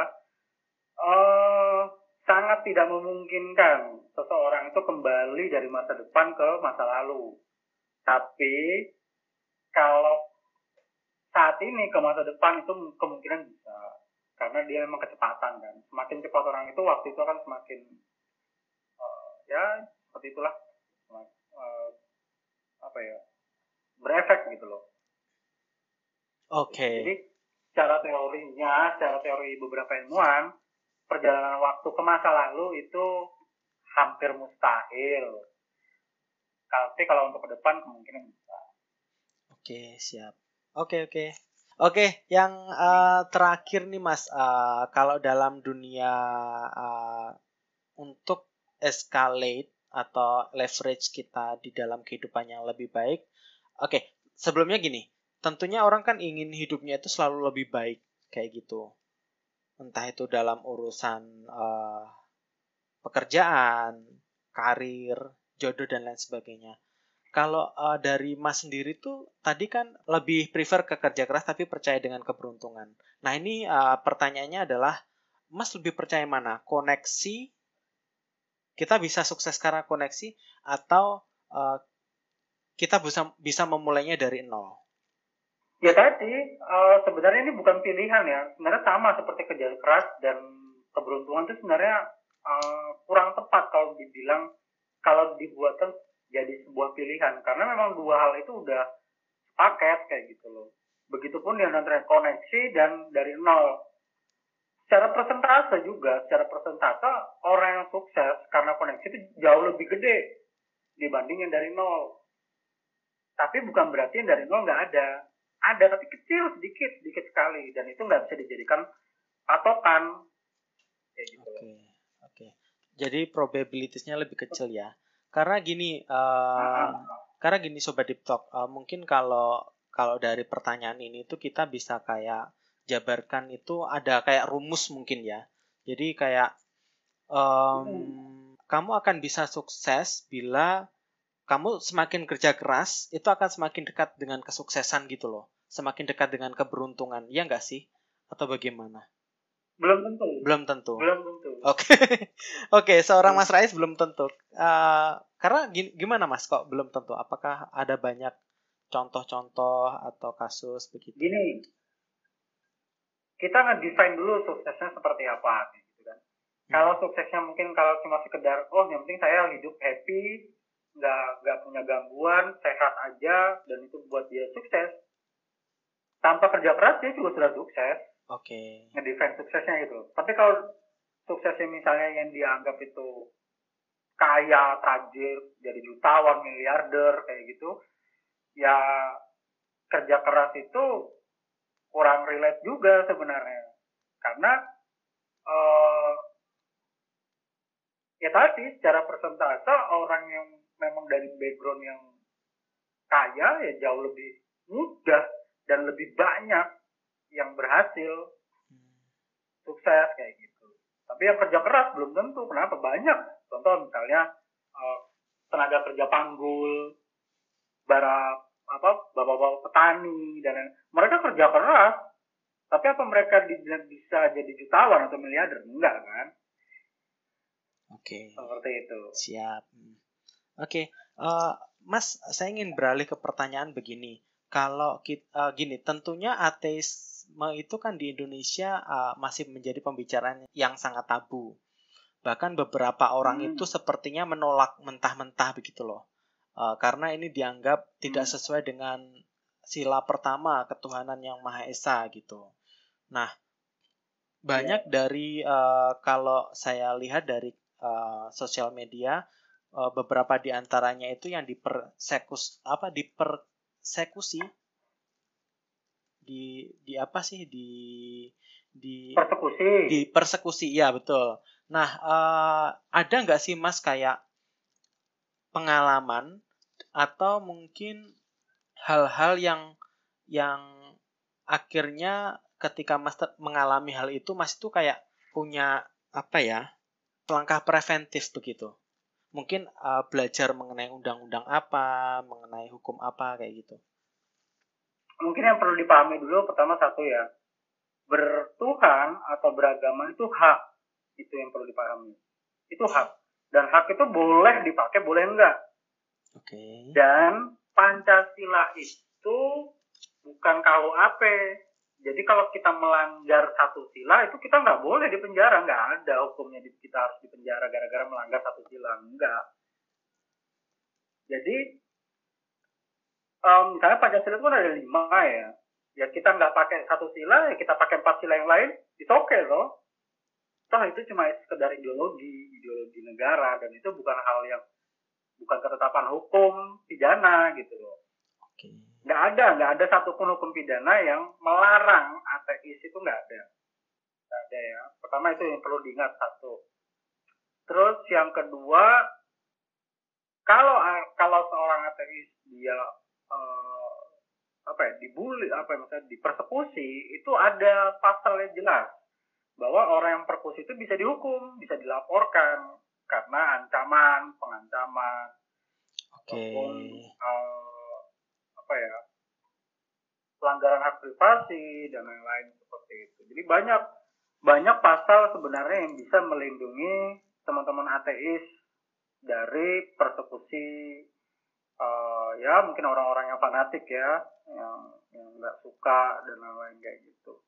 uh, sangat tidak memungkinkan seseorang itu kembali dari masa depan ke masa lalu. Tapi kalau saat ini ke masa depan itu kemungkinan bisa karena dia memang kecepatan kan. Semakin cepat orang itu waktu itu akan semakin ya seperti itulah uh, apa ya berefek gitu loh. Oke. Okay. Jadi secara teorinya, secara teori beberapa ilmuwan, perjalanan waktu ke masa lalu itu hampir mustahil. Tapi kalau untuk ke depan kemungkinan bisa. Oke, siap. Oke, oke. Oke, yang uh, terakhir nih Mas, uh, kalau dalam dunia uh, untuk escalate atau leverage kita di dalam kehidupan yang lebih baik. Oke, sebelumnya gini, tentunya orang kan ingin hidupnya itu selalu lebih baik kayak gitu. Entah itu dalam urusan uh, pekerjaan, karir, jodoh dan lain sebagainya. Kalau uh, dari Mas sendiri tuh tadi kan lebih prefer ke kerja keras tapi percaya dengan keberuntungan. Nah ini uh, pertanyaannya adalah Mas lebih percaya mana? Koneksi kita bisa sukses karena koneksi atau uh, kita bisa bisa memulainya dari nol. Ya tadi uh, sebenarnya ini bukan pilihan ya, sebenarnya sama seperti kerja keras dan keberuntungan itu sebenarnya uh, kurang tepat kalau dibilang kalau dibuatkan jadi sebuah pilihan karena memang dua hal itu udah paket kayak gitu loh. Begitupun yang antara koneksi dan dari nol secara persentase juga, secara persentase orang yang sukses karena koneksi itu jauh lebih gede dibanding yang dari nol. Tapi bukan berarti yang dari nol nggak ada. Ada tapi kecil sedikit, sedikit sekali dan itu nggak bisa dijadikan patokan. Oke, gitu. oke. Okay. Jadi probabilitasnya lebih kecil ya. Karena gini, uh, karena gini sobat deep talk, uh, mungkin kalau kalau dari pertanyaan ini tuh kita bisa kayak jabarkan itu ada kayak rumus mungkin ya. Jadi kayak um, hmm. kamu akan bisa sukses bila kamu semakin kerja keras itu akan semakin dekat dengan kesuksesan gitu loh. Semakin dekat dengan keberuntungan. Ya enggak sih? Atau bagaimana? Belum tentu. Belum tentu. Belum tentu. Oke. Oke, okay, seorang Mas Rais belum tentu. Uh, karena gimana Mas kok belum tentu? Apakah ada banyak contoh-contoh atau kasus begitu? Gini, kita ngedesain dulu suksesnya seperti apa gitu kan. Hmm. Kalau suksesnya mungkin kalau cuma sekedar oh yang penting saya hidup happy, nggak nggak punya gangguan, sehat aja dan itu buat dia sukses. Tanpa kerja keras dia juga sudah sukses. Oke. Okay. Ngedefine suksesnya itu. Tapi kalau suksesnya misalnya yang dianggap itu kaya, tajir, jadi jutawan, miliarder kayak gitu, ya kerja keras itu kurang relate juga sebenarnya karena uh, ya tadi secara persentase orang yang memang dari background yang kaya ya jauh lebih mudah dan lebih banyak yang berhasil sukses kayak gitu. Tapi yang kerja keras belum tentu. Kenapa? Banyak. Contoh misalnya uh, tenaga kerja panggul bara apa bapak-bapak petani dan mereka kerja keras. Tapi apa mereka bisa jadi jutawan atau miliarder? Enggak kan? Oke. Okay. seperti itu. Siap. Hmm. oke okay. uh, eh, mas saya ingin beralih ke pertanyaan begini. Kalau kita uh, gini tentunya itu kan di Indonesia uh, masih menjadi pembicaraan yang sangat tabu bahkan beberapa orang hmm. itu sepertinya menolak mentah-mentah begitu loh uh, karena ini dianggap tidak hmm. sesuai dengan sila pertama ketuhanan yang maha esa gitu. Nah, banyak yeah. dari uh, kalau saya lihat dari uh, sosial media uh, beberapa di antaranya itu yang dipersekus apa dipersekusi di di apa sih? Di di persekusi. di persekusi ya betul. Nah, uh, ada nggak sih Mas kayak pengalaman atau mungkin hal-hal yang yang akhirnya ketika Mas mengalami hal itu Mas itu kayak punya apa ya langkah preventif begitu? Mungkin uh, belajar mengenai undang-undang apa mengenai hukum apa kayak gitu mungkin yang perlu dipahami dulu pertama satu ya bertuhan atau beragama itu hak. Itu yang perlu dipahami. Itu hak. Dan hak itu boleh dipakai boleh enggak. Oke. Okay. dan pancasila itu bukan KUHP jadi kalau kita melanggar satu sila itu kita nggak boleh di penjara. Nggak ada hukumnya kita harus di penjara gara-gara melanggar satu sila. Enggak. Jadi um, misalnya pancasila itu kan ada lima ya. Ya kita nggak pakai satu sila ya kita pakai empat sila yang lain itu oke okay loh. Toh itu cuma sekedar ideologi ideologi negara dan itu bukan hal yang bukan ketetapan hukum pidana gitu loh. Okay. nggak ada nggak ada satupun hukum pidana yang melarang ateis itu nggak ada. Nggak ada ya. Pertama itu yang perlu diingat satu. Terus yang kedua kalau kalau seorang ateis dia uh, apa ya dibully apa ya maksudnya dipersekusi itu ada pasalnya jelas bahwa orang yang persekusi itu bisa dihukum, bisa dilaporkan karena ancaman, pengancaman, okay. ataupun uh, apa ya pelanggaran hak privasi dan lain-lain seperti itu. Jadi banyak banyak pasal sebenarnya yang bisa melindungi teman-teman ateis dari persekusi uh, ya mungkin orang-orang yang fanatik ya yang yang nggak suka dan lain-lain kayak gitu.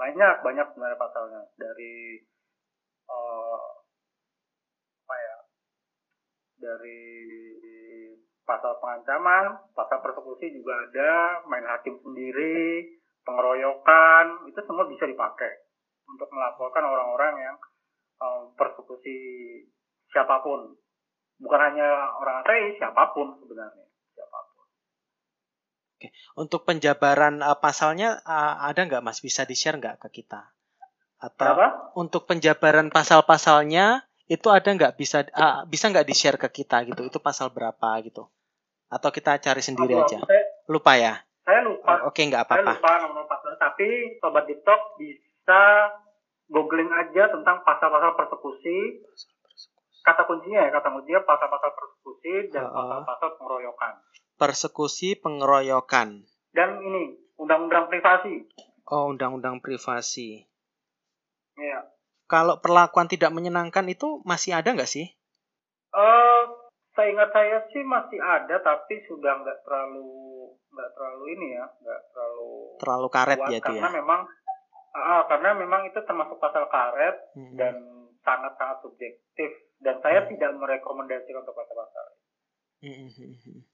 Banyak banyak sebenarnya pasalnya. Dari uh, apa ya dari pasal pengancaman pasal persekusi juga ada main hakim sendiri pengeroyokan itu semua bisa dipakai untuk melaporkan orang-orang yang um, persekusi siapa pun bukan hanya orang ateis siapa pun sebenarnya Oke, untuk penjabaran uh, pasalnya uh, ada nggak Mas bisa di-share nggak ke kita? Atau Apa? untuk penjabaran pasal-pasalnya itu ada nggak bisa uh, bisa nggak di-share ke kita gitu? Itu pasal berapa gitu? Atau kita cari sendiri aja? Saya, lupa ya? Saya lupa. Oh, Oke, nggak apa-apa. Saya lupa nomor pasal, tapi sobat TikTok bisa googling aja tentang pasal-pasal persekusi. Kata kuncinya ya, kata kuncinya pasal-pasal persekusi dan pasal-pasal pengeroyokan persekusi pengeroyokan. Dan ini undang-undang privasi. Oh, undang-undang privasi. Iya. Kalau perlakuan tidak menyenangkan itu masih ada nggak sih? Uh, saya ingat saya sih masih ada tapi sudah nggak terlalu nggak terlalu ini ya nggak terlalu terlalu karet kuat ya itu karena ya memang ah, karena memang itu termasuk pasal karet Hmm. dan sangat sangat subjektif dan saya Hmm. tidak merekomendasikan untuk pasal-pasal Mhm.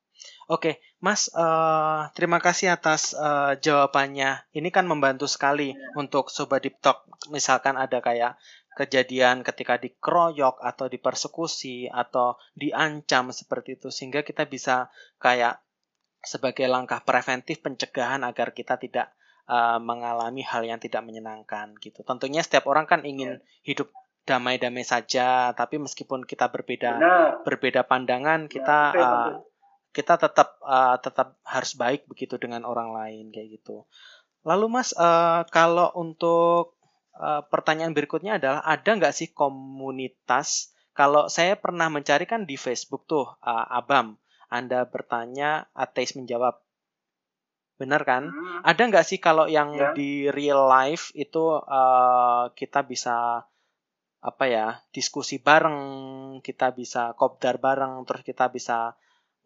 Oke, Mas, eh, terima kasih atas eh, jawabannya. Ini kan membantu sekali untuk Sobat Deep Talk. Misalkan ada kayak kejadian ketika dikeroyok atau dipersekusi atau diancam seperti itu, sehingga kita bisa kayak sebagai langkah preventif pencegahan agar kita tidak eh, mengalami hal yang tidak menyenangkan gitu. Tentunya setiap orang kan ingin hidup damai-damai saja, tapi meskipun kita berbeda benar berbeda pandangan kita betul, uh, kita tetap uh, tetap harus baik begitu dengan orang lain kayak gitu. Lalu Mas uh, kalau untuk uh, pertanyaan berikutnya adalah ada nggak sih komunitas? Kalau saya pernah mencari kan di Facebook tuh uh, Abam, Anda bertanya ateis menjawab. Benar kan? Hmm, Ada nggak sih kalau yang Ya. di real life itu uh, kita bisa apa ya diskusi bareng, kita bisa kopdar bareng, terus kita bisa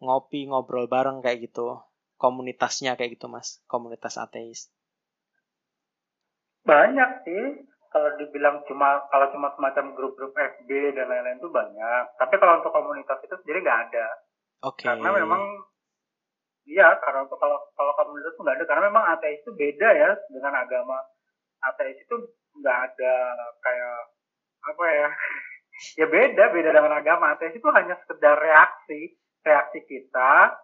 ngopi ngobrol bareng kayak gitu. Komunitasnya kayak gitu mas, komunitas ateis. banyak sih kalau dibilang cuma kalau cuma semacam grup-grup FB dan lain-lain itu banyak tapi kalau untuk komunitas itu sendiri nggak ada Oke. karena memang iya karena untuk kalau kalau komunitas itu nggak ada karena memang ateis itu beda ya dengan agama ateis itu nggak ada kayak apa ya ya beda beda dengan agama ateis itu hanya sekedar reaksi reaksi kita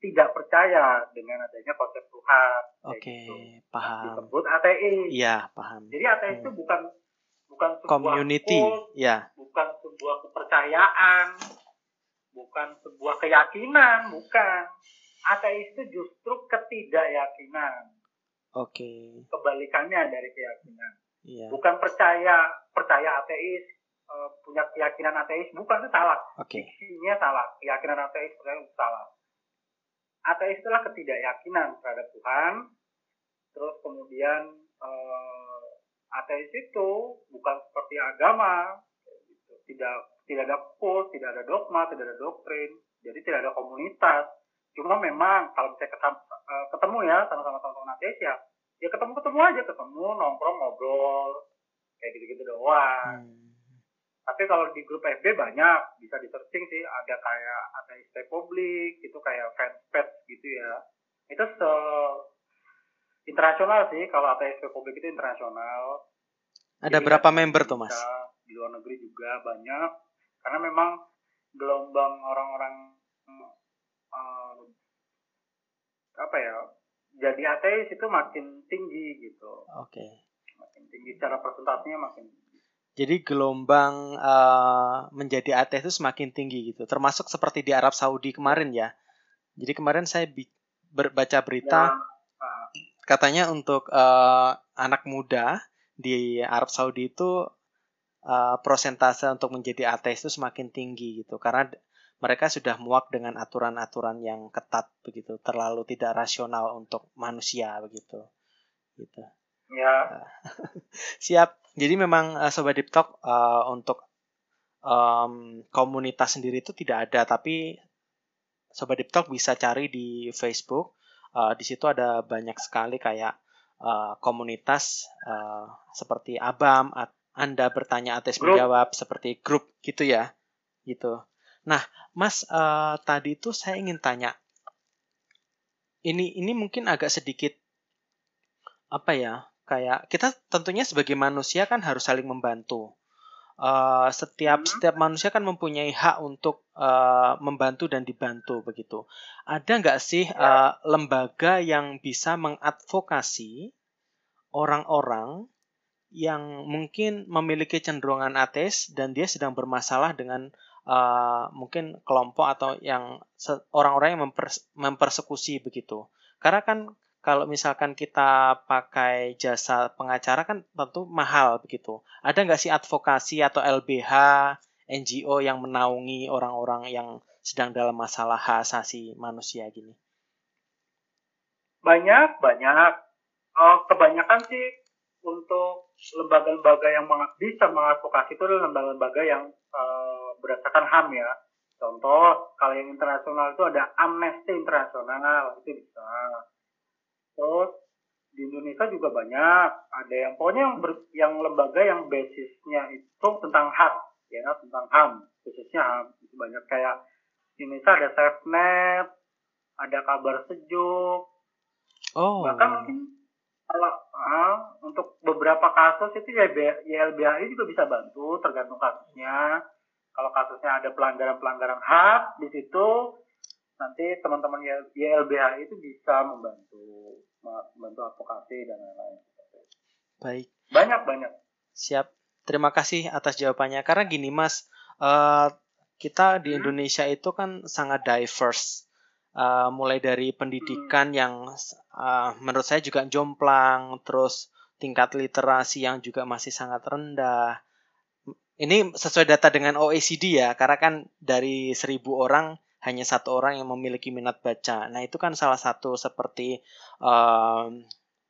tidak percaya dengan adanya konsep Tuhan Oke, gitu. paham. disebut ateis Iya, paham. jadi ateis itu bukan bukan sebuah Community, kult, ya. bukan sebuah kepercayaan, bukan sebuah keyakinan, bukan. Ateis itu justru ketidakyakinan, Oke, kebalikannya dari keyakinan. Iya. Bukan percaya percaya ateis eh, punya keyakinan ateis, bukan itu salah. Oke, Diksinya salah, keyakinan ateis percaya salah. Ateis itulah ketidakyakinan terhadap Tuhan. Terus kemudian eh, ateis itu bukan seperti agama, gitu. tidak tidak ada kult, tidak ada dogma, tidak ada doktrin, jadi tidak ada komunitas. Cuma memang kalau misalnya ketemu, ketemu ya sama-sama teman-teman ateis ya, ya ketemu ketemu aja, ketemu nongkrong ngobrol kayak gitu-gitu doang. Hmm. Tapi kalau di grup FB banyak, bisa di searching sih, ada kayak ateis Republik, itu kayak fanpage gitu ya. Itu se internasional sih, kalau ateis Republik itu internasional. Ada Jadi berapa ada di member tuh mas? Di luar negeri juga banyak, karena memang gelombang orang-orang eh, apa ya, jadi ateis itu makin tinggi gitu, Oke. makin tinggi secara presentasinya makin tinggi. Jadi gelombang eh, menjadi ateis itu semakin tinggi gitu. Termasuk seperti di Arab Saudi kemarin ya. Jadi kemarin saya baca berita Ya, ah, katanya untuk eh, anak muda di Arab Saudi itu eh, prosentase untuk menjadi ateis itu semakin tinggi gitu karena mereka sudah muak dengan aturan-aturan yang ketat begitu, terlalu tidak rasional untuk manusia begitu. Gitu. ya Siap. Jadi memang eh, Sobat Deep Talk eh, untuk em, komunitas sendiri itu tidak ada, tapi Sobat Deep Talk bisa cari di Facebook. Eh, di situ ada banyak sekali kayak eh, komunitas eh, seperti Abam, Anda bertanya Grup. menjawab seperti grup gitu ya. Gitu. Nah, Mas eh, tadi itu saya ingin tanya. Ini ini mungkin agak sedikit apa ya? Kayak kita tentunya sebagai manusia kan harus saling membantu. Eh, setiap Hmm. setiap manusia kan mempunyai hak untuk eh, membantu dan dibantu begitu. Ada nggak sih eh, lembaga yang bisa mengadvokasi orang-orang yang mungkin memiliki cenderungan ateis dan dia sedang bermasalah dengan eh, mungkin kelompok atau yang orang-orang yang mempers- mempersekusi begitu. Karena kan kalau misalkan kita pakai jasa pengacara kan tentu mahal begitu. Ada nggak sih advokasi atau LBH, NGO yang menaungi orang-orang yang sedang dalam masalah hak asasi manusia gini? banyak banyak Eh, kebanyakan sih untuk lembaga-lembaga yang bisa mengadvokasi itu adalah lembaga-lembaga yang eh, berdasarkan HAM ya. Contoh, kalau yang internasional itu ada Amnesty Internasional, itu bisa. Terus di Indonesia juga banyak, ada yang pokoknya yang ber, yang lembaga yang basisnya itu tentang hak, ya tentang HAM, khususnya HAM itu banyak kayak di Indonesia ada SafeNet, ada kabar sejuk, oh. bahkan mungkin kalau uh, untuk beberapa kasus itu ya YLBHI juga bisa bantu tergantung kasusnya kalau kasusnya ada pelanggaran-pelanggaran hak di situ nanti teman-teman YLBH itu bisa membantu membantu advokasi dan lain-lain. Baik. Banyak banyak. Siap. Terima kasih atas jawabannya. Karena gini Mas, uh, kita di hmm? Indonesia itu kan sangat diverse. Uh, mulai dari pendidikan hmm. yang uh, menurut saya juga jomplang, terus tingkat literasi yang juga masih sangat rendah, ini sesuai data dengan OECD ya, karena kan dari seribu orang hanya satu orang yang memiliki minat baca. Nah itu kan salah satu seperti um,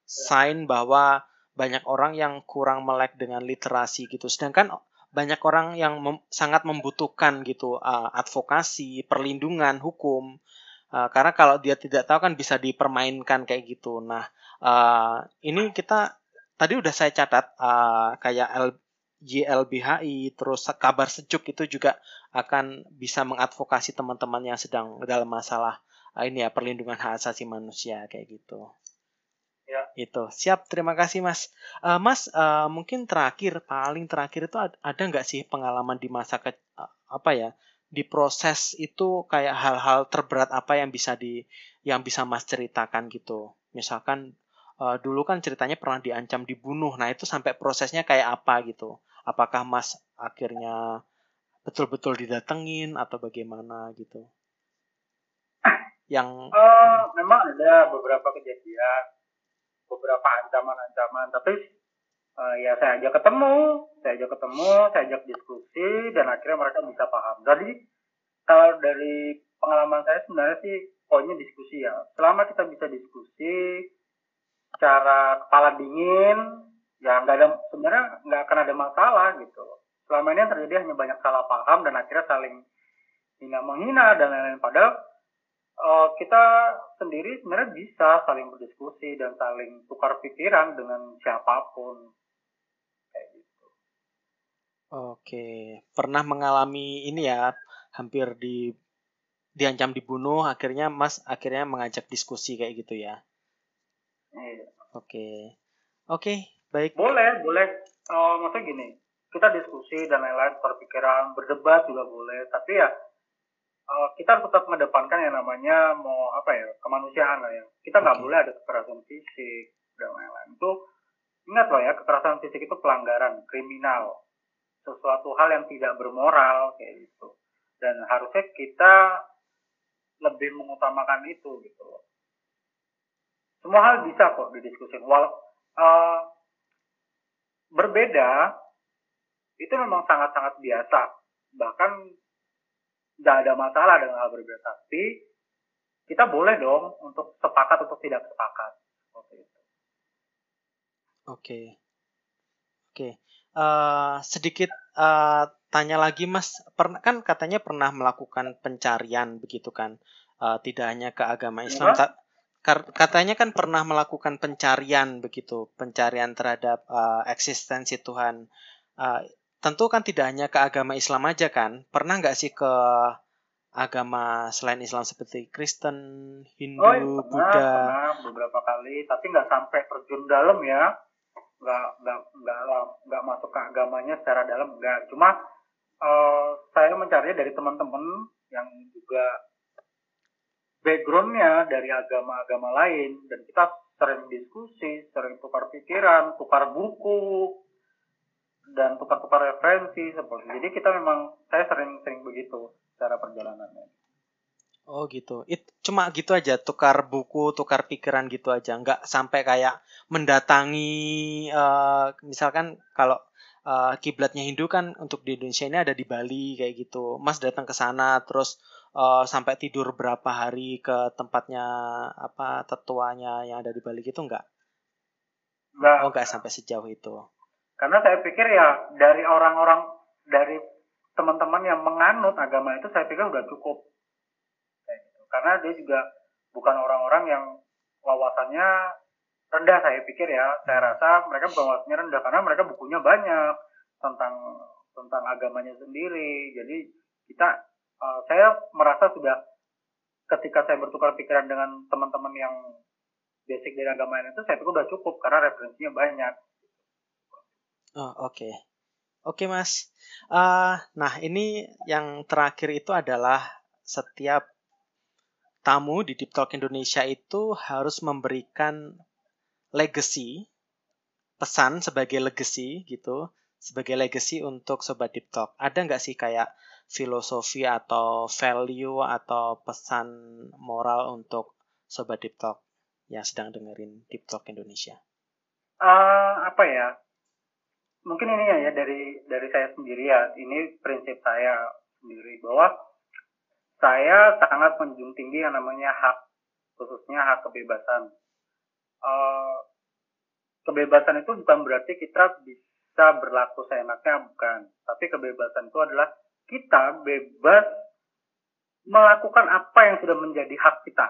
sign bahwa banyak orang yang kurang melek dengan literasi gitu. Sedangkan banyak orang yang mem sangat membutuhkan gitu uh, advokasi, perlindungan hukum. Uh, karena kalau dia tidak tahu kan bisa dipermainkan kayak gitu. Nah uh, ini kita tadi udah saya catat uh, kayak YLBHI, terus kabar sejuk itu juga akan bisa mengadvokasi teman-teman yang sedang dalam masalah uh, ini ya perlindungan hak asasi manusia kayak gitu. Ya. Itu siap. Terima kasih Mas. Uh, mas uh, mungkin terakhir paling terakhir itu ada nggak sih pengalaman di masa ke uh, apa ya di proses itu kayak hal-hal terberat apa yang bisa di yang bisa Mas ceritakan gitu. Misalkan uh, dulu kan ceritanya pernah diancam dibunuh. Nah, itu sampai prosesnya kayak apa gitu apakah Mas akhirnya betul-betul didatengin atau bagaimana gitu? Yang uh, memang ada beberapa kejadian, beberapa ancaman-ancaman, tapi uh, ya saya ajak ketemu, saya ajak ketemu, saya ajak diskusi dan akhirnya mereka bisa paham. Jadi kalau dari pengalaman saya sebenarnya sih poinnya diskusi ya. Selama kita bisa diskusi secara kepala dingin, ya nggak ada sebenarnya nggak akan ada masalah gitu. Selama ini yang terjadi hanya banyak salah paham dan akhirnya saling hina menghina dan lain-lain. Padahal uh, kita sendiri sebenarnya bisa saling berdiskusi dan saling tukar pikiran dengan siapa pun. Kayak gitu. Oke pernah mengalami ini ya hampir di diancam dibunuh akhirnya mas akhirnya mengajak diskusi kayak gitu ya? Iya. oke. Oke Baik. Boleh, boleh. Uh, maksudnya gini, kita diskusi dan lain-lain, berpikiran, berdebat juga boleh. Tapi ya uh, kita tetap mengedepankan yang namanya mau apa ya kemanusiaan lah ya. Kita nggak okay. boleh ada kekerasan fisik dan lain-lain. Itu ingat loh ya kekerasan fisik itu pelanggaran kriminal, sesuatu hal yang tidak bermoral kayak gitu. Dan harusnya kita lebih mengutamakan itu gitu loh. Semua hal bisa kok didiskusin. Walau uh, berbeda itu memang sangat-sangat biasa bahkan tidak ada masalah dengan hal berbeda tapi kita boleh dong untuk sepakat untuk tidak sepakat seperti itu oke okay. oke okay. uh, sedikit uh, tanya lagi mas pernah kan katanya pernah melakukan pencarian begitu kan uh, tidak hanya ke agama Islam ya? Katanya kan pernah melakukan pencarian begitu, pencarian terhadap uh, eksistensi Tuhan. Uh, tentu kan tidak hanya ke agama Islam aja kan, pernah nggak sih ke agama selain Islam seperti Kristen, Hindu, oh, iya, pernah, Buddha? Pernah beberapa kali, tapi nggak sampai terjun dalam ya, nggak nggak nggak nggak masuk ke agamanya secara dalam, nggak. Cuma uh, saya mencarinya dari teman-teman yang juga backgroundnya dari agama-agama lain dan kita sering diskusi, sering tukar pikiran, tukar buku dan tukar-tukar referensi seperti jadi kita memang saya sering-sering begitu cara perjalanannya. Oh gitu. It cuma gitu aja tukar buku, tukar pikiran gitu aja, nggak sampai kayak mendatangi uh, misalkan kalau uh, kiblatnya Hindu kan untuk di Indonesia ini ada di Bali kayak gitu. Mas datang ke sana terus uh, sampai tidur berapa hari ke tempatnya apa tetuanya yang ada di Bali gitu enggak? Enggak. Oh enggak sampai sejauh itu. Karena saya pikir ya dari orang-orang dari teman-teman yang menganut agama itu saya pikir udah cukup gitu. karena dia juga bukan orang-orang yang wawasannya rendah saya pikir ya saya rasa mereka bukan wawasannya rendah karena mereka bukunya banyak tentang tentang agamanya sendiri jadi kita uh, saya merasa sudah ketika saya bertukar pikiran dengan teman-teman yang basic dari agama itu saya pikir udah cukup karena referensinya banyak oh oke okay. oke mas uh, nah ini yang terakhir itu adalah setiap tamu di Deep Talk Indonesia itu harus memberikan legacy, pesan sebagai legacy gitu, sebagai legacy untuk Sobat Deep Talk. Ada nggak sih kayak filosofi atau value atau pesan moral untuk Sobat Deep Talk yang sedang dengerin Deep Talk Indonesia? Uh, apa ya? Mungkin ini ya, ya dari dari saya sendiri ya. Ini prinsip saya sendiri bahwa saya sangat menjunjung tinggi yang namanya hak, khususnya hak kebebasan. Uh, kebebasan itu bukan berarti kita bisa berlaku seenaknya, bukan. Tapi kebebasan itu adalah kita bebas melakukan apa yang sudah menjadi hak kita.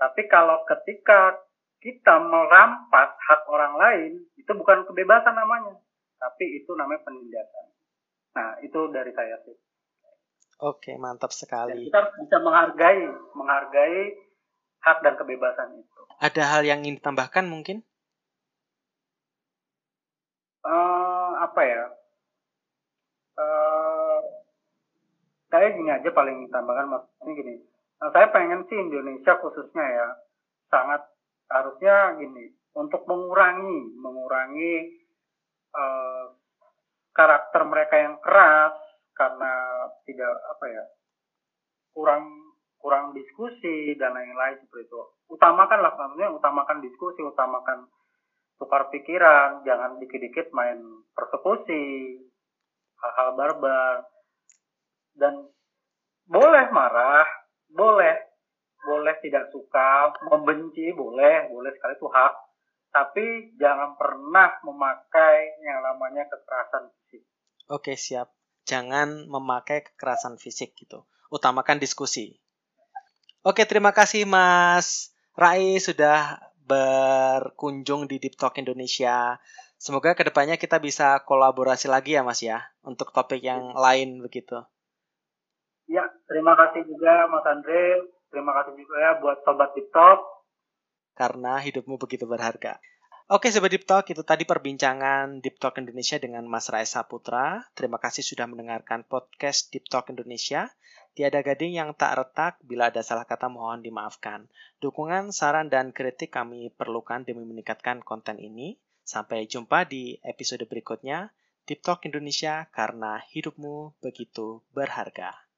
Tapi kalau ketika kita merampas hak orang lain, itu bukan kebebasan namanya, tapi itu namanya penindasan. Nah, itu dari saya sih. Oke, mantap sekali. Dan kita bisa menghargai, menghargai hak dan kebebasan itu. Ada hal yang ingin ditambahkan mungkin? Uh, apa ya? Uh, saya gini aja paling ditambahkan maksudnya gini. Nah, saya pengen sih Indonesia khususnya ya sangat harusnya gini untuk mengurangi mengurangi uh, karakter mereka yang keras karena tidak apa ya kurang kurang diskusi dan lain-lain seperti itu utamakan lah maksudnya utamakan diskusi utamakan tukar pikiran jangan dikit-dikit main persekusi hal-hal barbar dan boleh marah boleh boleh tidak suka membenci boleh boleh sekali itu hak tapi jangan pernah memakai yang namanya kekerasan fisik oke siap jangan memakai kekerasan fisik gitu. Utamakan diskusi. Oke, terima kasih Mas Rai sudah berkunjung di Deep Talk Indonesia. Semoga ke depannya kita bisa kolaborasi lagi ya Mas ya, untuk topik yang lain begitu. Ya, terima kasih juga Mas Andre. Terima kasih juga ya buat Sobat Talk. Karena hidupmu begitu berharga. Oke Sobat Deep Talk, itu tadi perbincangan Deep Talk Indonesia dengan Mas Raisa Putra. Terima kasih sudah mendengarkan podcast Deep Talk Indonesia. Tiada gading yang tak retak, bila ada salah kata mohon dimaafkan. Dukungan, saran, dan kritik kami perlukan demi meningkatkan konten ini. Sampai jumpa di episode berikutnya. Deep Talk Indonesia karena hidupmu begitu berharga.